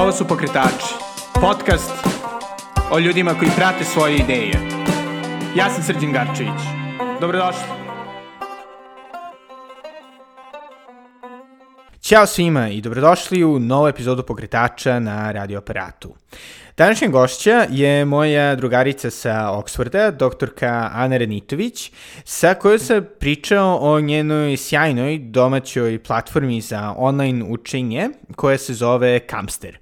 Ovo su Pokretači, podcast o ljudima koji prate svoje ideje. Ja sam Srđan Garčević. Dobrodošli. Ćao svima i dobrodošli u novu epizodu Pokretača na radio aparatu. Današnja gošća je moja drugarica sa Oxforda, doktorka Ana Renitović, sa kojoj sam pričao o njenoj sjajnoj domaćoj platformi za online učenje koja se zove Kamster.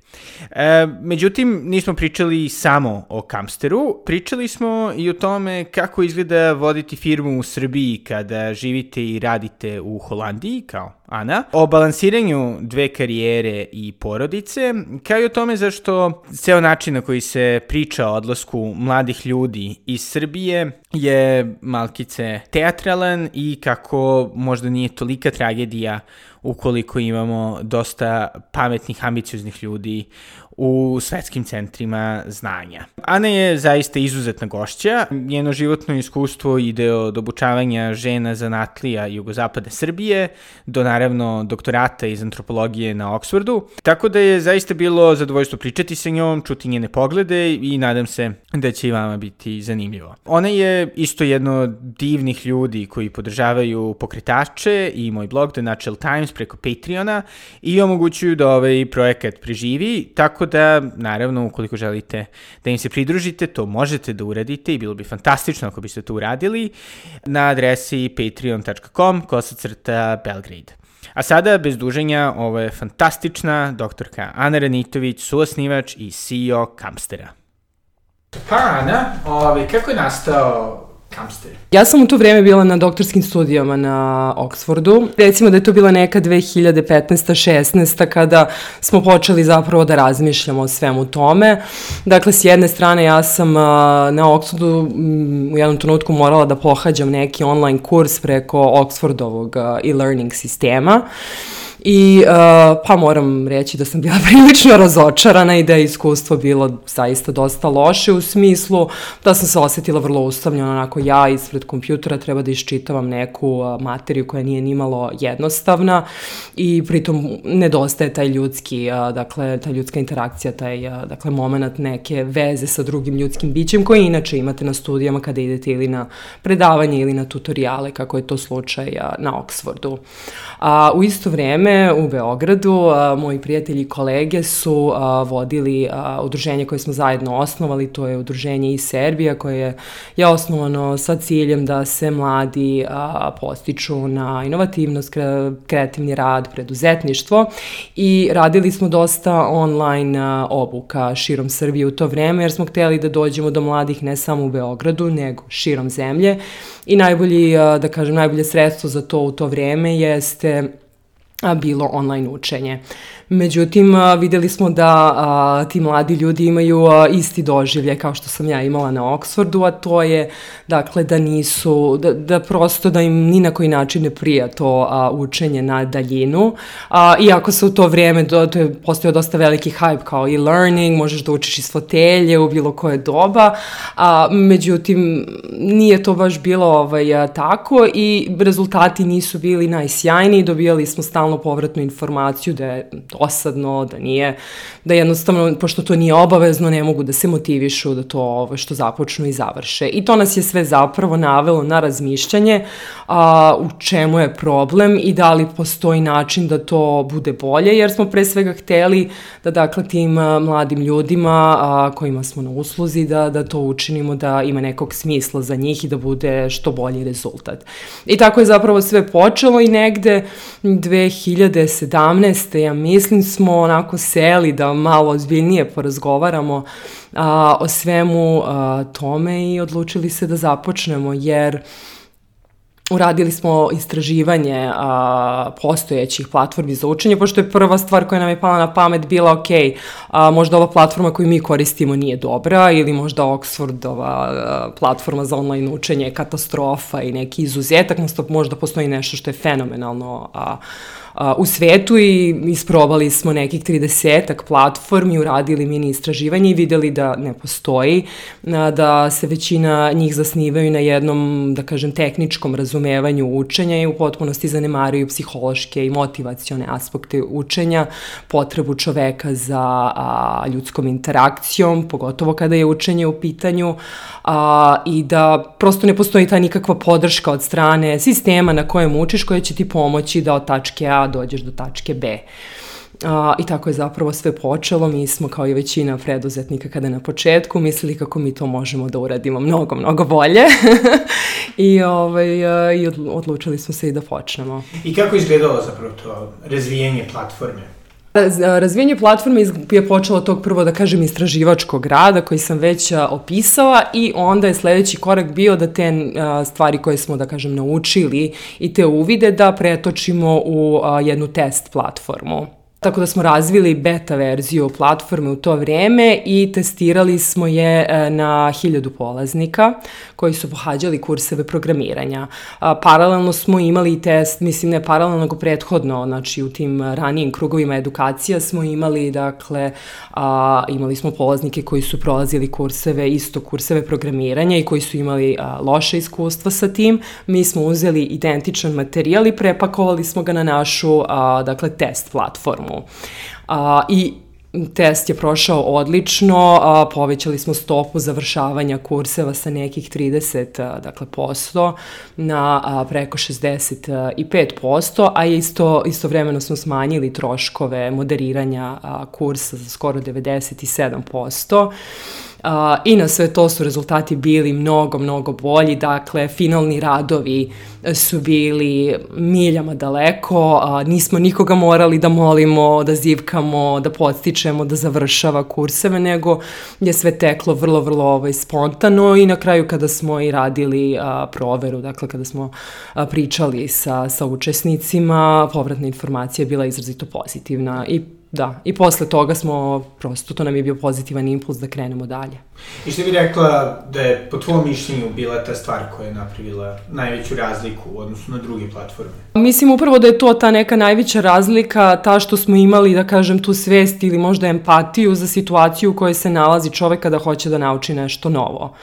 E, međutim, nismo pričali samo o Kamsteru, pričali smo i o tome kako izgleda voditi firmu u Srbiji kada živite i radite u Holandiji, kao Ana, o balansiranju dve karijere i porodice, kao i o tome zašto ceo način na koji se priča o odlasku mladih ljudi iz Srbije je malkice teatralan i kako možda nije tolika tragedija ukoliko imamo dosta pametnih, ambicioznih ljudi u svetskim centrima znanja. Ana je zaista izuzetna gošća. Njeno životno iskustvo ide od obučavanja žena zanatlija jugozapadne Srbije do naravno doktorata iz antropologije na Oksfordu. Tako da je zaista bilo zadovoljstvo pričati sa njom, čuti njene poglede i nadam se da će i vama biti zanimljivo. Ona je isto jedno od divnih ljudi koji podržavaju pokretače i moj blog The Natural Times preko Patreona i omogućuju da ovaj projekat preživi, tako da, naravno, ukoliko želite da im se pridružite, to možete da uradite i bilo bi fantastično ako biste to uradili na adresi patreon.com kosacrta Belgrade. A sada, bez duženja, ovo je fantastična doktorka Ana Renitović, suosnivač i CEO Kamstera. Pa, Ana, ovaj, kako je nastao Kamster? Ja sam u to vreme bila na doktorskim studijama na Oxfordu. Recimo da je to bila neka 2015-16 kada smo počeli zapravo da razmišljamo o svemu tome. Dakle, s jedne strane ja sam na Oxfordu u jednom trenutku morala da pohađam neki online kurs preko Oxfordovog e-learning sistema. I uh, pa moram reći da sam bila prilično razočarana i da je iskustvo bilo zaista dosta loše u smislu da sam se osetila vrlo ustavljeno onako ja ispred kompjutera treba da iščitavam neku uh, materiju koja nije nimalo jednostavna i pritom nedostaje taj ljudski, uh, dakle ta ljudska interakcija, taj uh, dakle moment neke veze sa drugim ljudskim bićem koje inače imate na studijama kada idete ili na predavanje ili na tutoriale kako je to slučaj uh, na Oxfordu. A, u isto vreme u Beogradu a, moji prijatelji i kolege su a, vodili a, udruženje koje smo zajedno osnovali, to je udruženje i Serbija koje je, je osnovano sa ciljem da se mladi a, postiču na inovativnost, kre, kreativni rad, preduzetništvo. I radili smo dosta online a, obuka širom Srbije u to vreme jer smo hteli da dođemo do mladih ne samo u Beogradu nego širom zemlje. I najbolji, a, da kažem, najbolje sredstvo za to u to vreme jeste bilo online učenje. Međutim, videli smo da a, ti mladi ljudi imaju a, isti doživlje kao što sam ja imala na Oxfordu, a to je, dakle, da nisu, da, da prosto da im ni na koji način ne prija to a, učenje na daljinu. A, iako se u to vrijeme, do, to je postao dosta veliki hype kao e-learning, možeš da učiš iz fotelje u bilo koje doba, a, međutim, nije to baš bilo ovaj, a, tako i rezultati nisu bili najsjajniji, dobijali smo stalno povratnu informaciju da je dosadno, da nije, da jednostavno, pošto to nije obavezno, ne mogu da se motivišu da to ovo što započnu i završe. I to nas je sve zapravo navelo na razmišljanje a, u čemu je problem i da li postoji način da to bude bolje, jer smo pre svega hteli da dakle tim mladim ljudima a, kojima smo na usluzi da, da to učinimo da ima nekog smisla za njih i da bude što bolji rezultat. I tako je zapravo sve počelo i negde 2017. ja mislim mislim smo onako seli da malo ozbiljnije porazgovaramo a, o svemu a, tome i odlučili se da započnemo jer uradili smo istraživanje a, postojećih platformi za učenje, pošto je prva stvar koja nam je pala na pamet bila, ok, a, možda ova platforma koju mi koristimo nije dobra ili možda Oxfordova a, platforma za online učenje je katastrofa i neki izuzetak, možda postoji nešto što je fenomenalno, a, u svetu i isprobali smo nekih 30 platformi, uradili mini istraživanje i videli da ne postoji, da se većina njih zasnivaju na jednom, da kažem, tehničkom razumevanju učenja i u potpunosti zanemaruju psihološke i motivacione aspekte učenja, potrebu čoveka za a, ljudskom interakcijom, pogotovo kada je učenje u pitanju a, i da prosto ne postoji ta nikakva podrška od strane sistema na kojem učiš koja će ti pomoći da od tačke A dođeš do tačke B. A, I tako je zapravo sve počelo. Mi smo kao i većina preduzetnika kada na početku mislili kako mi to možemo da uradimo mnogo, mnogo bolje. I, ovaj, I odlučili smo se i da počnemo. I kako izgledalo zapravo to razvijenje platforme? Razvijenje platforme je počelo tog prvo, da kažem, istraživačkog rada koji sam već opisala i onda je sledeći korak bio da te stvari koje smo, da kažem, naučili i te uvide da pretočimo u jednu test platformu. Tako da smo razvili beta verziju platforme u to vreme i testirali smo je e, na hiljadu polaznika koji su pohađali kurseve programiranja. Paralelno smo imali test, mislim ne paralelno nego prethodno, znači u tim ranijim krugovima edukacija smo imali, dakle, imali smo polaznike koji su prolazili kurseve, isto kurseve programiranja i koji su imali loše iskustva sa tim. Mi smo uzeli identičan materijal i prepakovali smo ga na našu, dakle, test platformu programu. A, I test je prošao odlično, a, povećali smo stopu završavanja kurseva sa nekih 30 a, dakle, posto na a, preko 65%, a isto, istovremeno smo smanjili troškove moderiranja a, kursa za skoro 97%. Uh, I na sve to su rezultati bili mnogo, mnogo bolji, dakle finalni radovi su bili miljama daleko, nismo nikoga morali da molimo, da zivkamo, da podstičemo, da završava kurseve, nego je sve teklo vrlo, vrlo ovaj, spontano i na kraju kada smo i radili uh, proveru, dakle kada smo uh, pričali sa, sa učesnicima, povratna informacija je bila izrazito pozitivna i Da, i posle toga smo, prosto, to nam je bio pozitivan impuls da krenemo dalje. I što bi rekla da je po tvojom mišljenju bila ta stvar koja je napravila najveću razliku u odnosu na druge platforme? Mislim upravo da je to ta neka najveća razlika, ta što smo imali, da kažem, tu svest ili možda empatiju za situaciju u kojoj se nalazi čovek kada hoće da nauči nešto novo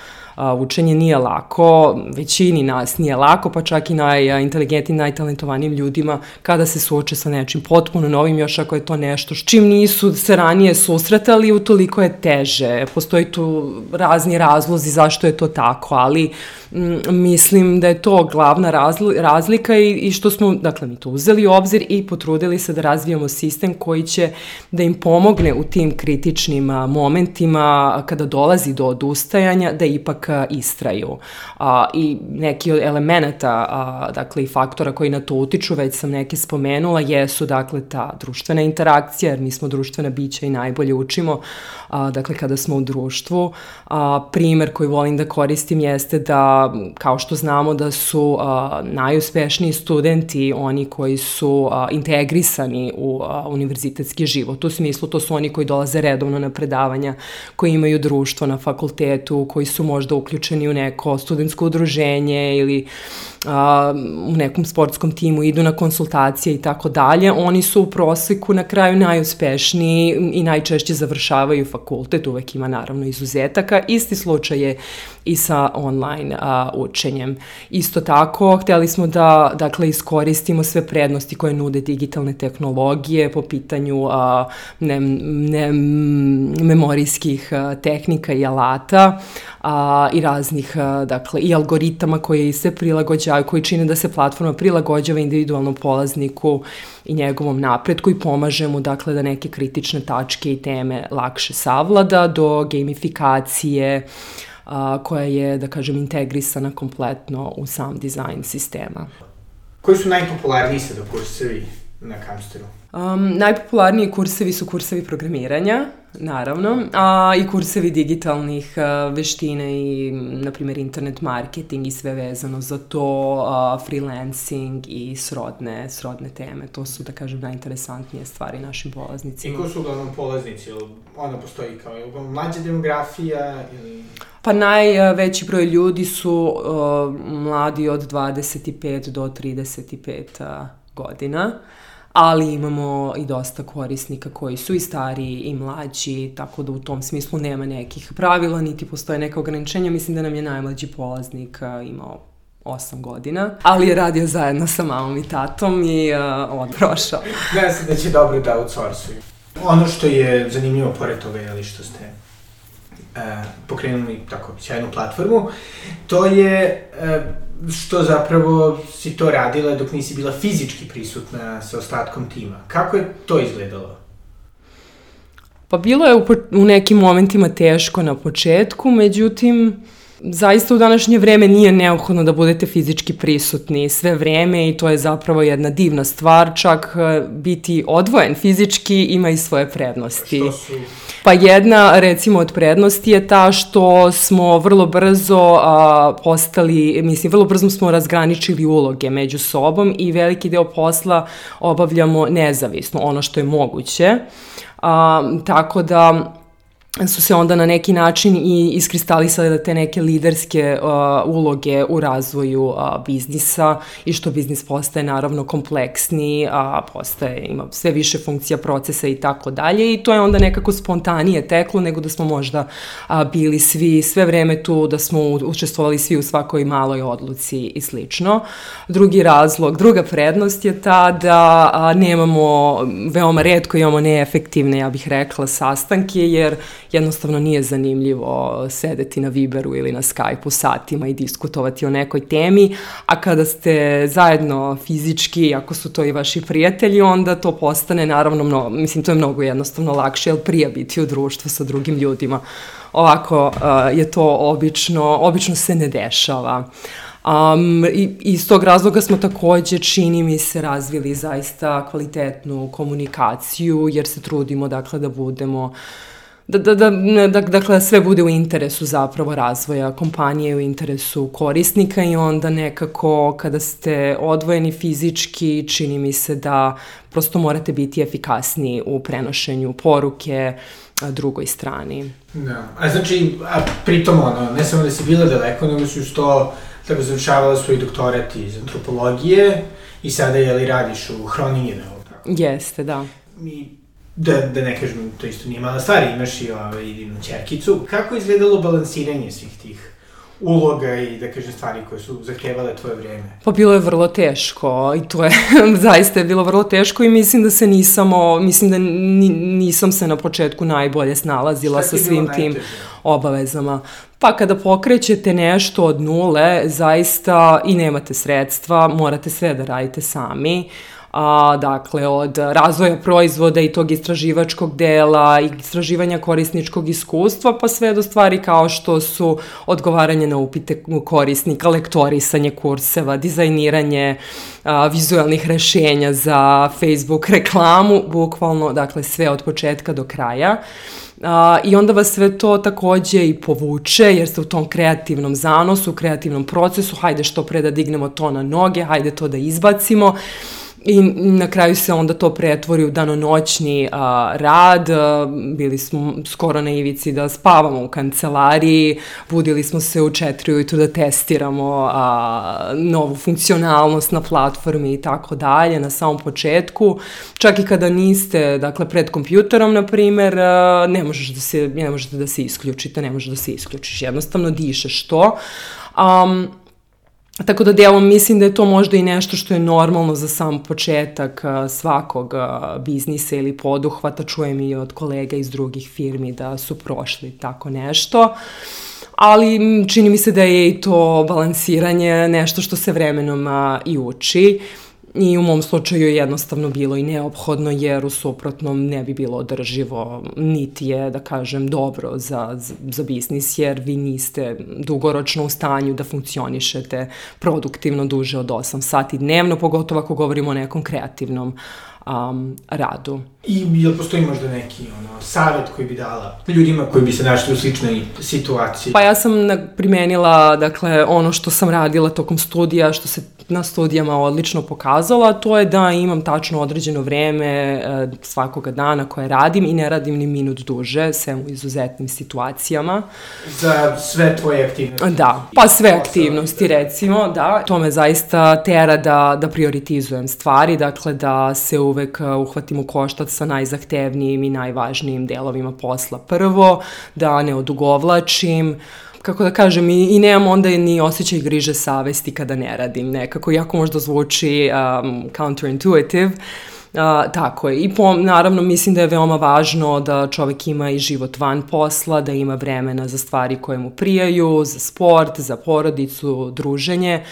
učenje nije lako, većini nas nije lako, pa čak i najinteligentnim, najtalentovanijim ljudima kada se suoče sa nečim potpuno novim, još ako je to nešto s čim nisu se ranije susretali, utoliko je teže. Postoji tu razni razlozi zašto je to tako, ali m, mislim da je to glavna razli, razlika i, i što smo, dakle, mi to uzeli u obzir i potrudili se da razvijamo sistem koji će da im pomogne u tim kritičnim momentima kada dolazi do odustajanja, da ipak istraju. A, I neki od elemenata, a, dakle i faktora koji na to utiču, već sam neke spomenula, jesu dakle ta društvena interakcija, jer mi smo društvena bića i najbolje učimo, a, dakle kada smo u društvu. A, primer koji volim da koristim jeste da, kao što znamo da su a, najuspešniji studenti oni koji su a, integrisani u a, univerzitetski život. U smislu to su oni koji dolaze redovno na predavanja, koji imaju društvo na fakultetu, koji su možda uključeni u neko studentsko udruženje ili a, u nekom sportskom timu, idu na konsultacije i tako dalje, oni su u proseku na kraju najuspešniji i najčešće završavaju fakultet, uvek ima naravno izuzetaka. Isti slučaj je i sa online a, učenjem. Isto tako, hteli smo da dakle, iskoristimo sve prednosti koje nude digitalne tehnologije po pitanju a, ne, ne, memorijskih a, tehnika i alata a, i raznih, a, dakle, i algoritama koji se prilagođavaju, koji čine da se platforma prilagođava individualnom polazniku i njegovom napretku i pomaže mu, dakle, da neke kritične tačke i teme lakše savlada do gamifikacije, a, koja je, da kažem, integrisana kompletno u sam dizajn sistema. Koji su najpopularniji sada kursevi na Kamsteru? Um, najpopularniji kursevi su kursevi programiranja, naravno, a i kursevi digitalnih uh, veština i, na primjer, internet marketing i sve vezano za to, uh, freelancing i srodne, srodne teme. To su, da kažem, najinteresantnije stvari našim polaznicima. I ko su uglavnom polaznici? Ona postoji kao je mlađa demografija ili... Pa najveći broj ljudi su uh, mladi od 25 do 35 uh, godina. Ali imamo i dosta korisnika koji su i stariji i mlađi, tako da u tom smislu nema nekih pravila, niti postoje neka ograničenja. Mislim da nam je najmlađi polaznik imao 8 godina, ali je radio zajedno sa mamom i tatom i uh, on prošao. Znam da će dobro da outsourcuju. Ono što je zanimljivo pored toga je što ste e, pokrenuli tako sjajnu platformu, to je e, što zapravo si to radila dok nisi bila fizički prisutna sa ostatkom tima. Kako je to izgledalo? Pa bilo je u, u nekim momentima teško na početku, međutim, zaista u današnje vreme nije neophodno da budete fizički prisutni sve vreme i to je zapravo jedna divna stvar, čak e, biti odvojen fizički ima i svoje prednosti. Su? Pa jedna recimo od prednosti je ta što smo vrlo brzo a, postali, mislim vrlo brzo smo razgraničili uloge među sobom i veliki deo posla obavljamo nezavisno, ono što je moguće. A, tako da su se onda na neki način i iskristalisale da te neke liderske uh, uloge u razvoju uh, biznisa i što biznis postaje naravno kompleksniji, a postaje, ima sve više funkcija procesa i tako dalje i to je onda nekako spontanije teklo nego da smo možda uh, bili svi sve vreme tu, da smo učestvovali svi u svakoj maloj odluci i slično. Drugi razlog, druga prednost je ta da a, nemamo, veoma redko imamo neefektivne, ja bih rekla, sastanke, jer jednostavno nije zanimljivo sedeti na Viberu ili na Skype-u satima i diskutovati o nekoj temi, a kada ste zajedno fizički, ako su to i vaši prijatelji, onda to postane naravno, mnogo, mislim, to je mnogo jednostavno lakše, jer prija biti u društvu sa drugim ljudima. Ovako uh, je to obično, obično se ne dešava. Um, i, iz tog razloga smo takođe, čini mi se, razvili zaista kvalitetnu komunikaciju, jer se trudimo, dakle, da budemo uh, da, da, da, da, dakle, sve bude u interesu zapravo razvoja kompanije, u interesu korisnika i onda nekako kada ste odvojeni fizički, čini mi se da prosto morate biti efikasniji u prenošenju poruke drugoj strani. Da, a znači, a pritom ono, ne samo da si bila daleko, nego si što tako završavala svoj doktorat iz antropologije i sada je li radiš u Hroningenu, tako? Jeste, da. I da, da ne kažem, to isto nije mala stvar, imaš i ovaj, divnu čerkicu. Kako je izgledalo balansiranje svih tih uloga i, da kažem, stvari koje su zahtevale tvoje vreme? Pa bilo je vrlo teško i to je, zaista je bilo vrlo teško i mislim da se nisam, mislim da ni, nisam se na početku najbolje snalazila sa svim tim obavezama. Pa kada pokrećete nešto od nule, zaista i nemate sredstva, morate sve da radite sami. Uh, a, dakle, od razvoja proizvoda i tog istraživačkog dela, istraživanja korisničkog iskustva, pa sve do stvari kao što su odgovaranje na upite korisnika, lektorisanje kurseva, dizajniranje a, vizualnih rešenja za Facebook reklamu, bukvalno, dakle, sve od početka do kraja. Uh, I onda vas sve to takođe i povuče, jer ste u tom kreativnom zanosu, kreativnom procesu, hajde što pre da dignemo to na noge, hajde to da izbacimo. I na kraju se onda to pretvori u danonoćni a, rad, bili smo skoro na ivici da spavamo u kancelariji, budili smo se u četiri ujutru da testiramo a, novu funkcionalnost na platformi i tako dalje na samom početku. Čak i kada niste, dakle, pred kompjuterom, na primer, a, ne, možeš da se, ne možete da se isključite, ne možeš da se isključiš, jednostavno dišeš to. Um, Tako da delom mislim da je to možda i nešto što je normalno za sam početak svakog biznisa ili poduhvata. Čujem i od kolega iz drugih firmi da su prošli tako nešto. Ali čini mi se da je i to balansiranje nešto što se vremenom i uči. Uh, I u mom slučaju je jednostavno bilo i neophodno jer u suprotnom ne bi bilo održivo, niti je, da kažem, dobro za, za, biznis jer vi niste dugoročno u stanju da funkcionišete produktivno duže od 8 sati dnevno, pogotovo ako govorimo o nekom kreativnom um, radu. I jel postoji možda neki ono, savjet koji bi dala ljudima koji bi se našli u sličnoj situaciji? Pa ja sam primenila, dakle, ono što sam radila tokom studija, što se na studijama odlično pokazala, to je da imam tačno određeno vreme e, svakoga dana koje radim i ne radim ni minut duže, sve u izuzetnim situacijama. Za sve tvoje aktivnosti? Da, pa sve aktivnosti recimo, da. To me zaista tera da, da prioritizujem stvari, dakle da se u uvek uhvatimo koštac sa najzahtevnijim i najvažnijim delovima posla prvo, da ne odugovlačim, kako da kažem, i, i nemam onda ni osjećaj griže savesti kada ne radim. Nekako, jako možda zvuči um, counterintuitive, Uh, tako je. I po, naravno mislim da je veoma važno da čovek ima i život van posla, da ima vremena za stvari koje mu prijaju, za sport, za porodicu, druženje,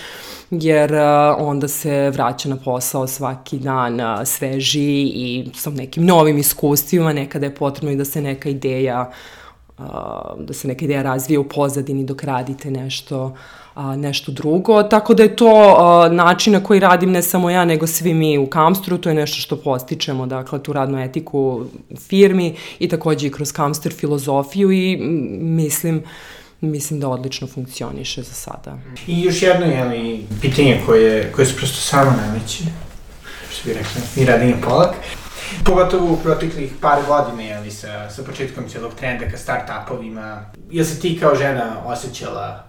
jer uh, onda se vraća na posao svaki dan uh, sveži i sa nekim novim iskustvima, nekada je potrebno i da se neka ideja da se neka ideja razvije u pozadini dok radite nešto a, nešto drugo, tako da je to a, način na koji radim ne samo ja, nego svi mi u Kamstru, to je nešto što postičemo, dakle, tu radnu etiku firmi i takođe i kroz Kamster filozofiju i mislim, mislim da odlično funkcioniše za sada. I još jedno je pitanje koje, koje se prosto samo nameće, što bi rekla, mi radimo polak. Pogotovo u proteklih par godina, jeli, sa, sa početkom cijelog trenda ka start-upovima, jel se ti kao žena osjećala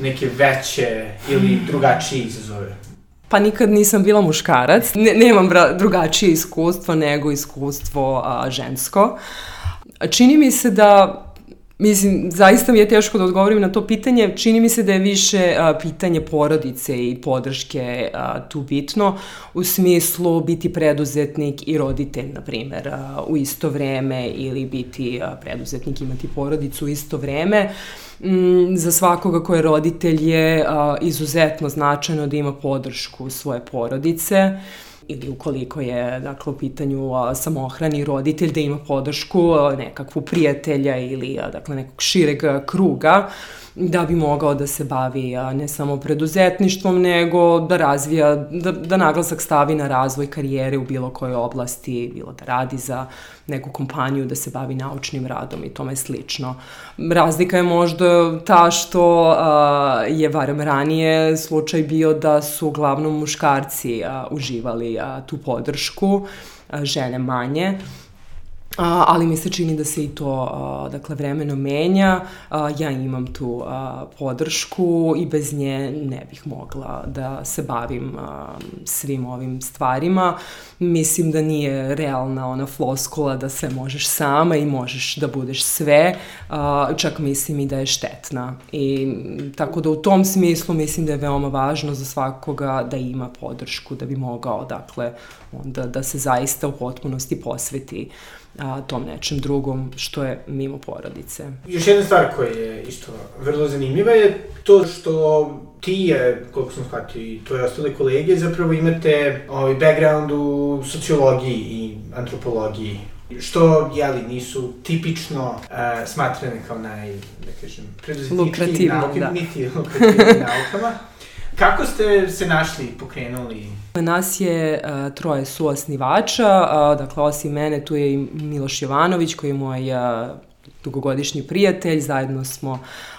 neke veće ili drugačije izazove? Pa nikad nisam bila muškarac, ne, nemam bra, drugačije iskustvo nego iskustvo a, žensko. Čini mi se da Mislim, zaista mi je teško da odgovorim na to pitanje. Čini mi se da je više a, pitanje porodice i podrške a, tu bitno, u smislu biti preduzetnik i roditelj, na primer, a, u isto vreme ili biti a, preduzetnik, imati porodicu u isto vreme. Mm, za svakoga ko je roditelj je a, izuzetno značajno da ima podršku svoje porodice ili ukoliko je dakle, u pitanju a, samohrani roditelj da ima podršku a, nekakvu prijatelja ili a, dakle, nekog šireg kruga da bi mogao da se bavi ne samo preduzetništvom, nego da razvija, da, da naglasak stavi na razvoj karijere u bilo kojoj oblasti, bilo da radi za neku kompaniju, da se bavi naučnim radom i tome slično. Razlika je možda ta što a, je varem ranije slučaj bio da su uglavnom muškarci a, uživali a, tu podršku, a, žene manje. Ali mi se čini da se i to, dakle, vremeno menja. Ja imam tu podršku i bez nje ne bih mogla da se bavim svim ovim stvarima. Mislim da nije realna ona floskula da sve možeš sama i možeš da budeš sve, čak mislim i da je štetna. I tako da u tom smislu mislim da je veoma važno za svakoga da ima podršku, da bi mogao, dakle, onda da se zaista u potpunosti posveti a, tom nečem drugom što je mimo porodice. Još jedna stvar koja je isto vrlo zanimljiva je to što ti je, koliko sam shvatio, i tvoje ostale kolege, zapravo imate ovaj background u sociologiji i antropologiji što, jeli, nisu tipično uh, smatrane kao naj, da kažem, preduzetnički nauke, da. niti lukrativnim naukama. Kako ste se našli, pokrenuli? Nas je uh, troje suosnivača, uh, dakle osim mene tu je i Miloš Jovanović koji je moj uh, dugogodišnji prijatelj, zajedno smo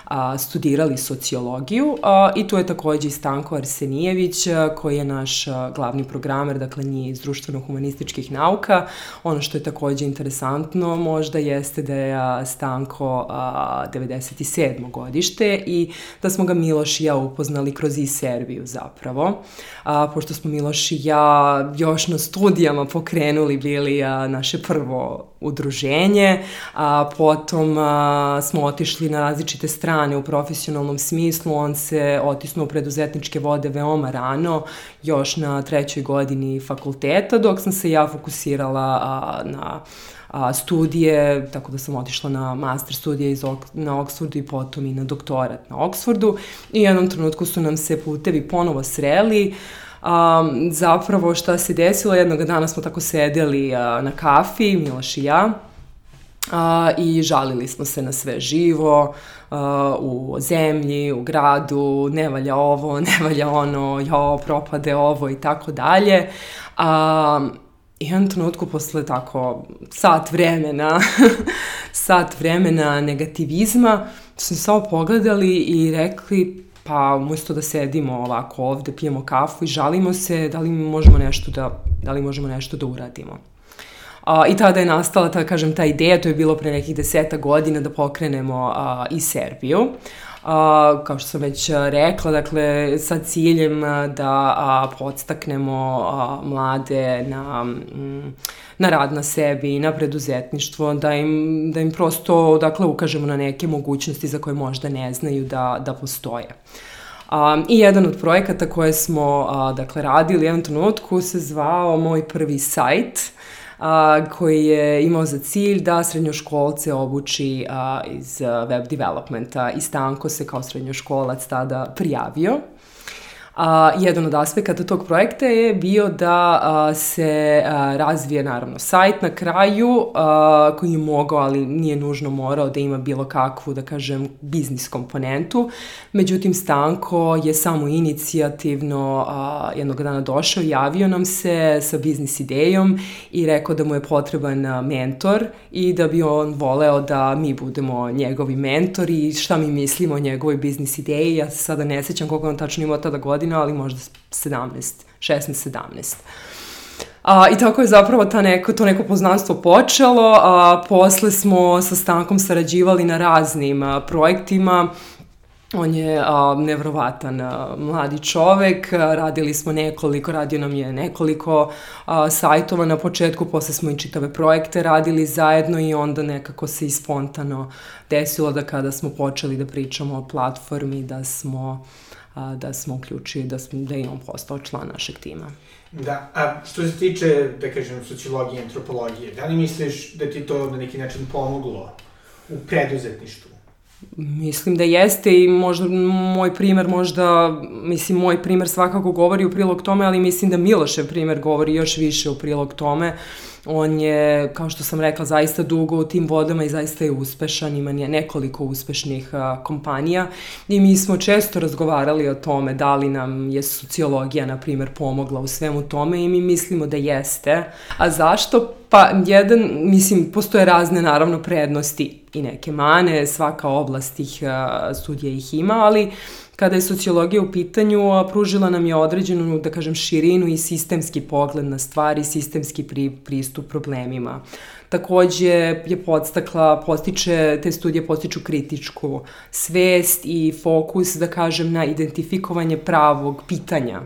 a, studirali sociologiju a, i tu je takođe i Stanko Arsenijević a, koji je naš a, glavni programer, dakle nije iz društveno-humanističkih nauka. Ono što je takođe interesantno možda jeste da je a, Stanko a, 97. godište i da smo ga Miloš i ja upoznali kroz i Serbiju zapravo, a, pošto smo Miloš i ja još na studijama pokrenuli bili a, naše prvo udruženje, a potom a, smo otišli na različite strane strane u profesionalnom smislu, on se otisnuo u preduzetničke vode veoma rano, još na trećoj godini fakulteta, dok sam se ja fokusirala a, na a, studije, tako da sam otišla na master studije iz, na Oxfordu i potom i na doktorat na Oxfordu i u jednom trenutku su nam se putevi ponovo sreli, Um, zapravo šta se desilo, jednog dana smo tako sedeli uh, na kafi, Miloš i ja, a, i žalili smo se na sve živo, a, u zemlji, u gradu, ne valja ovo, ne valja ono, jo, propade ovo i tako dalje. A, I jednom trenutku posle tako sat vremena, sat vremena negativizma, smo samo pogledali i rekli, pa umesto da sedimo ovako ovde, pijemo kafu i žalimo se, da li možemo nešto da, da li možemo nešto da uradimo. A, I tada je nastala, ta, kažem, ta ideja, to je bilo pre nekih deseta godina da pokrenemo a, i Serbiju. a, kao što sam već rekla, dakle, sa ciljem da a, podstaknemo a, mlade na, na rad na sebi na preduzetništvo, da im, da im prosto, dakle, ukažemo na neke mogućnosti za koje možda ne znaju da, da postoje. Um, I jedan od projekata koje smo uh, dakle, radili u jednom trenutku se zvao Moj prvi sajt, a, koji je imao za cilj da srednjoškolce obuči a, iz web developmenta i Stanko se kao srednjoškolac tada prijavio. A, jedan od aspekata tog projekta je bio da a, se a, razvije naravno sajt na kraju a, koji je mogao, ali nije nužno morao da ima bilo kakvu, da kažem, biznis komponentu. Međutim, Stanko je samo inicijativno a, jednog dana došao, javio nam se sa biznis idejom i rekao da mu je potreban mentor i da bi on voleo da mi budemo njegovi mentori i šta mi mislimo o njegovoj biznis ideji. Ja se sada ne sećam koliko on tačno imao tada godina, godina, ali možda 17, 16, 17. A, I tako je zapravo ta neko, to neko poznanstvo počelo, a posle smo sa Stankom sarađivali na raznim a, projektima, On je a, nevrovatan a, mladi čovek, a, radili smo nekoliko, radio nam je nekoliko a, sajtova na početku, posle smo i čitave projekte radili zajedno i onda nekako se i spontano desilo da kada smo počeli da pričamo o platformi, da smo a, da smo uključili, da, smo, da je on postao član našeg tima. Da, a što se tiče, da kažem, sociologije, antropologije, da li misliš da ti to na neki način pomoglo u preduzetništvu? Mislim da jeste i možda moj primer možda, mislim moj primer svakako govori u prilog tome, ali mislim da Milošev primer govori još više u prilog tome. Uh, On je, kao što sam rekla, zaista dugo u tim vodama i zaista je uspešan, ima nekoliko uspešnih a, kompanija i mi smo često razgovarali o tome da li nam je sociologija, na primjer, pomogla u svemu tome i mi mislimo da jeste. A zašto? Pa, jedan, mislim, postoje razne, naravno, prednosti i neke mane, svaka oblast tih a, studija ih ima, ali kada je sociologija u pitanju, pružila nam je određenu, da kažem, širinu i sistemski pogled na stvari, sistemski pri, pristup problemima. Takođe je podstakla, postiče, te studije postiču kritičku svest i fokus, da kažem, na identifikovanje pravog pitanja,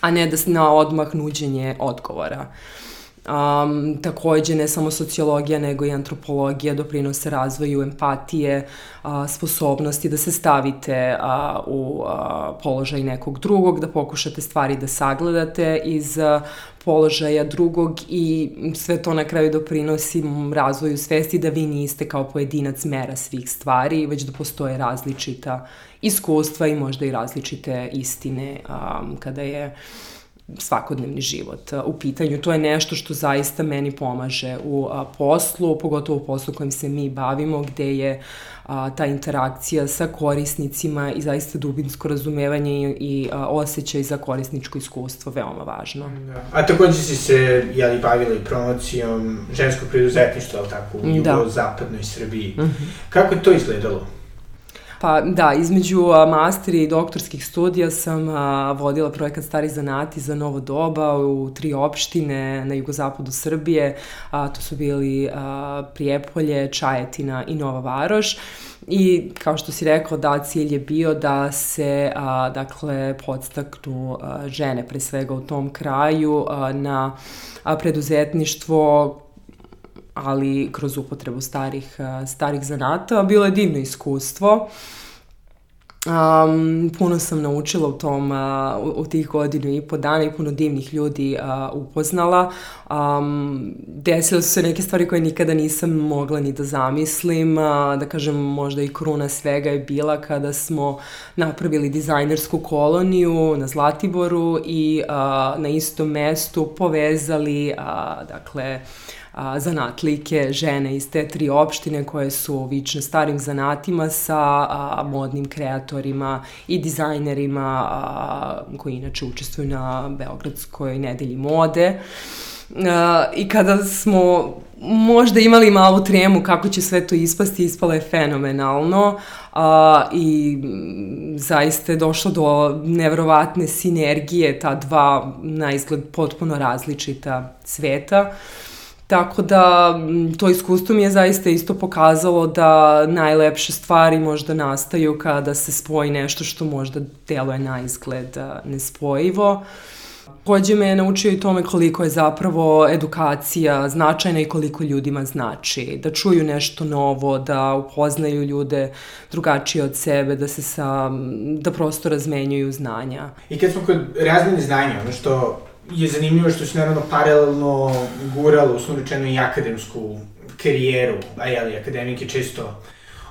a ne da na odmah nuđenje odgovora. Uh, Um, takođe, ne samo sociologija, nego i antropologija doprinose razvoju empatije, a, sposobnosti da se stavite a, u a, položaj nekog drugog, da pokušate stvari da sagledate iz a, položaja drugog i sve to na kraju doprinosi razvoju svesti da vi niste kao pojedinac mera svih stvari, već da postoje različita iskustva i možda i različite istine um, kada je svakodnevni život u pitanju. To je nešto što zaista meni pomaže u poslu, pogotovo u poslu kojim se mi bavimo, gde je a, ta interakcija sa korisnicima i zaista dubinsko razumevanje i, osjećaj za korisničko iskustvo veoma važno. Da. A takođe si se jeli, bavila i promocijom ženskog preduzetništva, ali tako, u da. jugozapadnoj Srbiji. Mm -hmm. Kako je to izgledalo? Pa da, između master i doktorskih studija sam a, vodila projekat Stari zanati za novo doba u tri opštine na jugozapadu Srbije. A, to su bili a, Prijepolje, Čajetina i Nova Varoš. I kao što si rekao, da, cilj je bio da se, a, dakle, podstaknu a, žene pre svega u tom kraju a, na a, preduzetništvo ali kroz upotrebu starih, starih zanata. Bilo je divno iskustvo. Um, puno sam naučila u tom, uh, u, tih godinu i po dana i puno divnih ljudi uh, upoznala. Um, desile su se neke stvari koje nikada nisam mogla ni da zamislim. Uh, da kažem, možda i kruna svega je bila kada smo napravili dizajnersku koloniju na Zlatiboru i na istom mestu povezali, dakle, a, zanatlike, žene iz te tri opštine koje su vične starim zanatima sa a, modnim kreatorima i dizajnerima a, koji inače učestvuju na Beogradskoj nedelji mode. I kada smo možda imali malu tremu kako će sve to ispasti, ispalo je fenomenalno i zaista je došlo do nevrovatne sinergije ta dva na izgled potpuno različita sveta. Uh, Tako da to iskustvo mi je zaista isto pokazalo da najlepše stvari možda nastaju kada se spoji nešto što možda deluje na izgled nespojivo. Takođe me je naučio i tome koliko je zapravo edukacija značajna i koliko ljudima znači. Da čuju nešto novo, da upoznaju ljude drugačije od sebe, da se sa, da prosto razmenjuju znanja. I kad smo kod razmene znanja, ono što je zanimljivo što se naravno paralelno guralo, uslovno rečeno i akademsku karijeru, a jeli, akademike često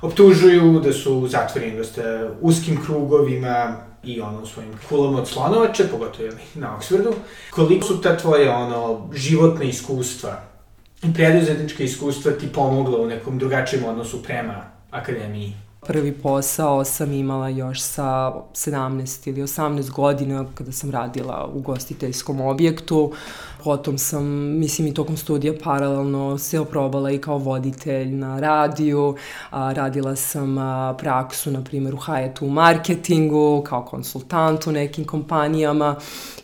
optužuju da su zatvoreni dosta uskim krugovima i ono svojim kulama od slonovače, pogotovo jeli, na Oxfordu. Koliko su ta tvoje ono životna iskustva i preduzetnička iskustva ti pomogla u nekom drugačijem odnosu prema akademiji? Prvi posao sam imala još sa 17 ili 18 godina kada sam radila u gostiteljskom objektu. Potom sam, mislim i tokom studija paralelno se oprobala i kao voditelj na radiju. A, radila sam a, praksu, na primjer, u Hyatt u marketingu, kao konsultant u nekim kompanijama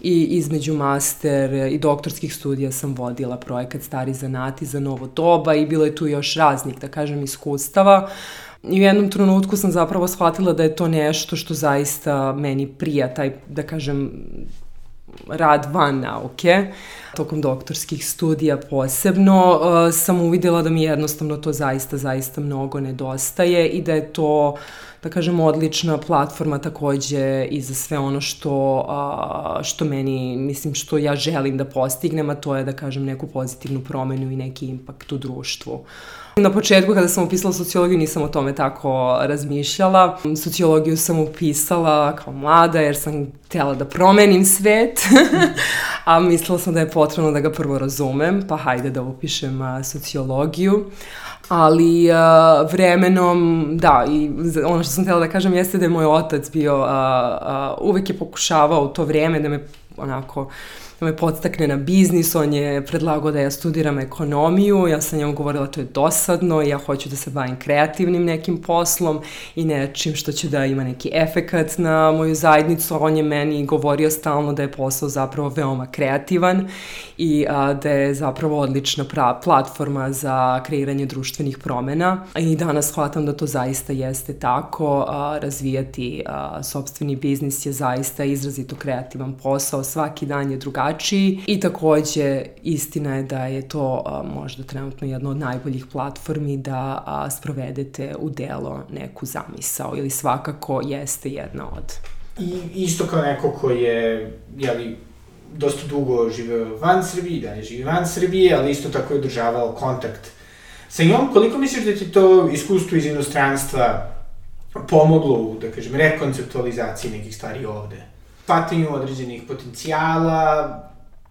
i između master i doktorskih studija sam vodila projekat Stari zanati za novo doba i bilo je tu još raznih, da kažem, iskustava. I u jednom trenutku sam zapravo shvatila da je to nešto što zaista meni prija, taj, da kažem, rad van nauke. Tokom doktorskih studija posebno uh, sam uvidela da mi jednostavno to zaista, zaista mnogo nedostaje i da je to da kažem, odlična platforma takođe i za sve ono što, a, što meni, mislim, što ja želim da postignem, a to je da kažem neku pozitivnu promenu i neki impakt u društvu. Na početku kada sam upisala sociologiju nisam o tome tako razmišljala. Sociologiju sam upisala kao mlada jer sam htjela da promenim svet, a mislila sam da je potrebno da ga prvo razumem, pa hajde da upišem sociologiju ali uh, vremenom, da, i ono što sam htjela da kažem jeste da je moj otac bio, uh, uh, uvek je pokušavao u to vreme da me onako me podstakne na biznis, on je predlagao da ja studiram ekonomiju, ja sam njemu govorila to je dosadno, ja hoću da se bavim kreativnim nekim poslom i nečim što će da ima neki efekat na moju zajednicu, on je meni govorio stalno da je posao zapravo veoma kreativan i a, da je zapravo odlična pra, platforma za kreiranje društvenih promena i danas shvatam da to zaista jeste tako, a, razvijati a, sobstveni biznis je zaista izrazito kreativan posao, svaki dan je drugačiji drugačiji i takođe istina je da je to a, možda trenutno jedna od najboljih platformi da a, sprovedete u delo neku zamisao ili svakako jeste jedna od. I isto kao neko ko je, jeli, dosta dugo živeo van Srbije, da je živi van Srbije, ali isto tako je održavao kontakt sa njom. Koliko misliš da ti to iskustvo iz inostranstva pomoglo u, da kažem, rekonceptualizaciji nekih stvari ovde? Shvatanju određenih potencijala,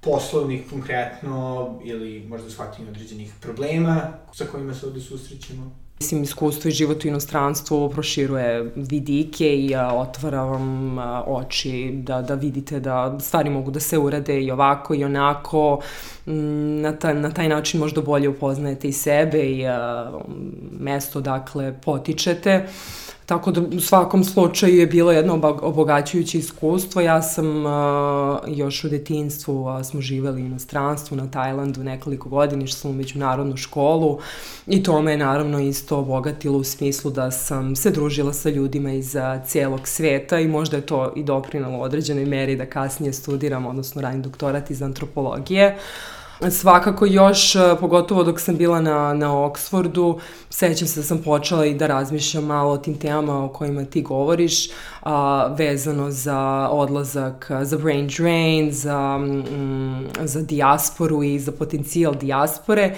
poslovnih konkretno, ili možda shvatanju određenih problema sa kojima se ovde susrećemo? Mislim, iskustvo i život u inostranstvu proširuje vidike i a, otvara vam a, oči da, da vidite da stvari mogu da se urade i ovako i onako. Na, ta, na taj način možda bolje upoznajete i sebe i a, mesto dakle potičete. Tako da u svakom slučaju je bilo jedno obogaćujuće iskustvo. Ja sam uh, još u detinstvu uh, smo živeli u inostranstvu na Tajlandu nekoliko godina, što sam u međunarodnu školu i to me je naravno isto obogatilo u smislu da sam se družila sa ljudima iz uh, cijelog sveta i možda je to i doprinalo određenoj meri da kasnije studiram, odnosno radim doktorat iz antropologije. Uh, Svakako još, e, pogotovo dok sam bila na, na Oxfordu, sećam se da sam počela i da razmišljam malo o tim temama o kojima ti govoriš, a, vezano za odlazak, za brain drain, za, mm, za dijasporu i za potencijal dijaspore.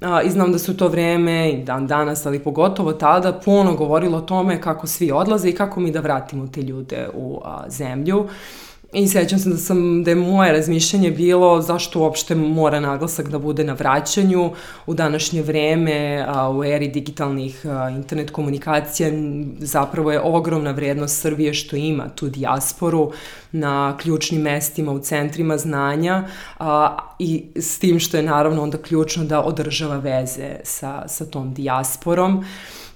A, I znam da su to vreme i dan danas, ali pogotovo tada, puno govorilo o tome kako svi odlaze i kako mi da vratimo te ljude u a, zemlju. I sećam se da, sam, da je moje razmišljanje bilo zašto uopšte mora naglasak da bude na vraćanju u današnje vreme, a, u eri digitalnih a, internet komunikacija, zapravo je ogromna vrednost Srbije što ima tu dijasporu na ključnim mestima u centrima znanja a, i s tim što je naravno onda ključno da održava veze sa, sa tom dijasporom.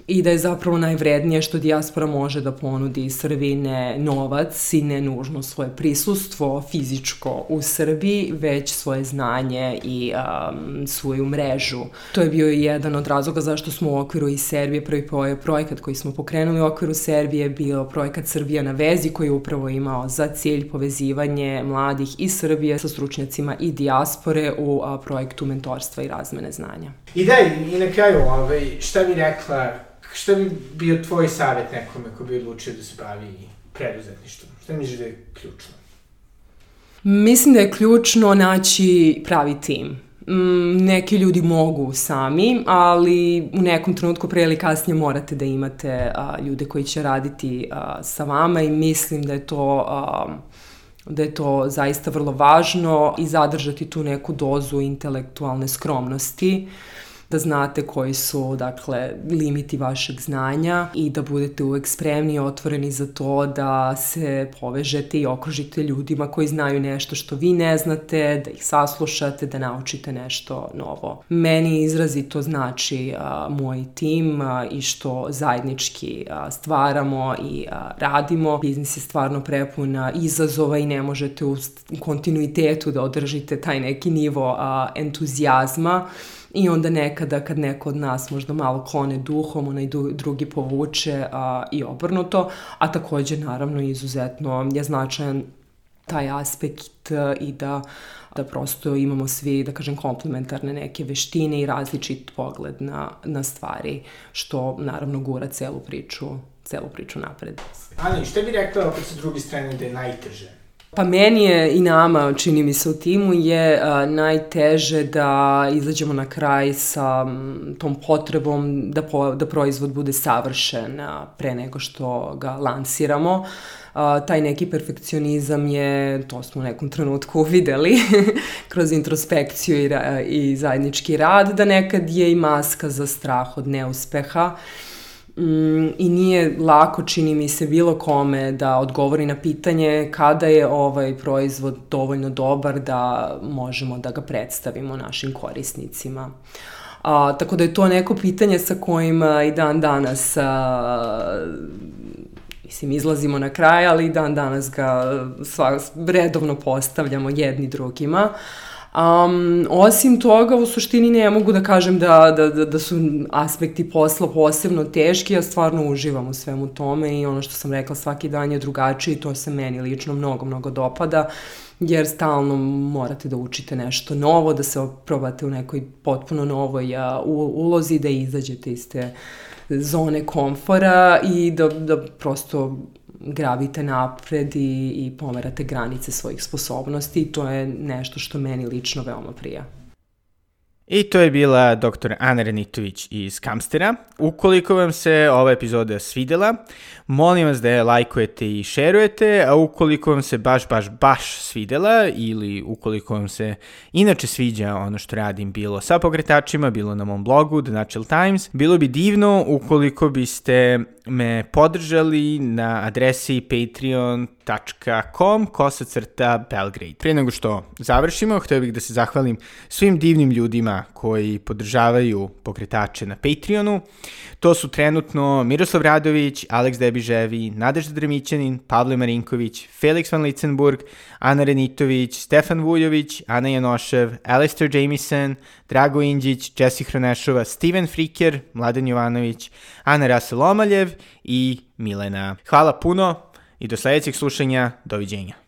I da je zapravo najvrednije što dijaspora može da ponudi Srbiji ne novac i ne nužno svoje prisustvo fizičko u Srbiji, već svoje znanje i um, svoju mrežu. To je bio jedan od razloga zašto smo u okviru i Serbije, prvi projekat koji smo pokrenuli u okviru Serbije bio projekat Srbija na vezi koji je upravo imao za cilj povezivanje mladih iz Srbije sa stručnjacima i dijaspore u a, projektu mentorstva i razmene znanja. I da, i na kraju, ovaj, šta bi rekla šta bi bio tvoj savjet nekome ko bi odlučio da se bavi preduzetništvom? Šta misliš da je ključno? Mislim da je ključno naći pravi tim. Mm, neki ljudi mogu sami, ali u nekom trenutku pre ili kasnije morate da imate a, ljude koji će raditi a, sa vama i mislim da je to a, da je to zaista vrlo važno i zadržati tu neku dozu intelektualne skromnosti. Da znate koji su dakle limiti vašeg znanja i da budete uvek spremni i otvoreni za to da se povežete i okružite ljudima koji znaju nešto što vi ne znate, da ih saslušate, da naučite nešto novo. Meni izrazito znači a, moj tim a, i što zajednički a, stvaramo i a, radimo. Biznis je stvarno prepun izazova i ne možete u kontinuitetu da održite taj neki nivo a, entuzijazma I onda nekada kad neko od nas možda malo klone duhom, onaj drugi povuče a, i obrnuto, a takođe naravno izuzetno je značajan taj aspekt i da da prosto imamo svi, da kažem, komplementarne neke veštine i različit pogled na, na stvari, što naravno gura celu priču, celu priču napred. Ali, šta bi rekla opet sa druge strane da je najteže Pa meni je i nama, čini mi se u timu, je a, najteže da izađemo na kraj sa tom potrebom da, po, da proizvod bude savršen a, pre nego što ga lansiramo. A, taj neki perfekcionizam je, to smo u nekom trenutku videli, kroz introspekciju i, ra, i zajednički rad, da nekad je i maska za strah od neuspeha. Mm, I nije lako, čini mi se, bilo kome da odgovori na pitanje kada je ovaj proizvod dovoljno dobar da možemo da ga predstavimo našim korisnicima. A, tako da je to neko pitanje sa kojim i dan danas a, mislim, izlazimo na kraj, ali dan danas ga sva, redovno postavljamo jedni drugima. Um, osim toga, u suštini ne mogu da kažem da, da, da, da su aspekti posla posebno teški, ja stvarno uživam u svemu tome i ono što sam rekla svaki dan je drugačiji, to se meni lično mnogo, mnogo dopada, jer stalno morate da učite nešto novo, da se probate u nekoj potpuno novoj ulozi, da izađete iz te zone komfora i da, da prosto gravite napred i, i pomerate granice svojih sposobnosti i to je nešto što meni lično veoma prija. I to je bila dr. Ana Renitović iz Kamstera. Ukoliko vam se ova epizoda svidela, molim vas da je lajkujete i šerujete, a ukoliko vam se baš, baš, baš svidela ili ukoliko vam se inače sviđa ono što radim bilo sa pokretačima, bilo na mom blogu The Natural Times, bilo bi divno ukoliko biste me podržali na adresi patreon.com kosacrta Belgrade. Prije nego što završimo, htio bih da se zahvalim svim divnim ljudima koji podržavaju pokretače na Patreonu. To su trenutno Miroslav Radović, Aleks Debiževi, Nadežda Dremićanin, Pavle Marinković, Felix van Licenburg, Ana Renitović, Stefan Vuljović, Ana Janošev, Alistair Jamison, Drago Inđić, Jesse Hronešova, Steven Friker, Mladen Jovanović, Ana Raselomaljev i Milena. Hvala puno i do sledećeg slušanja. Doviđenja.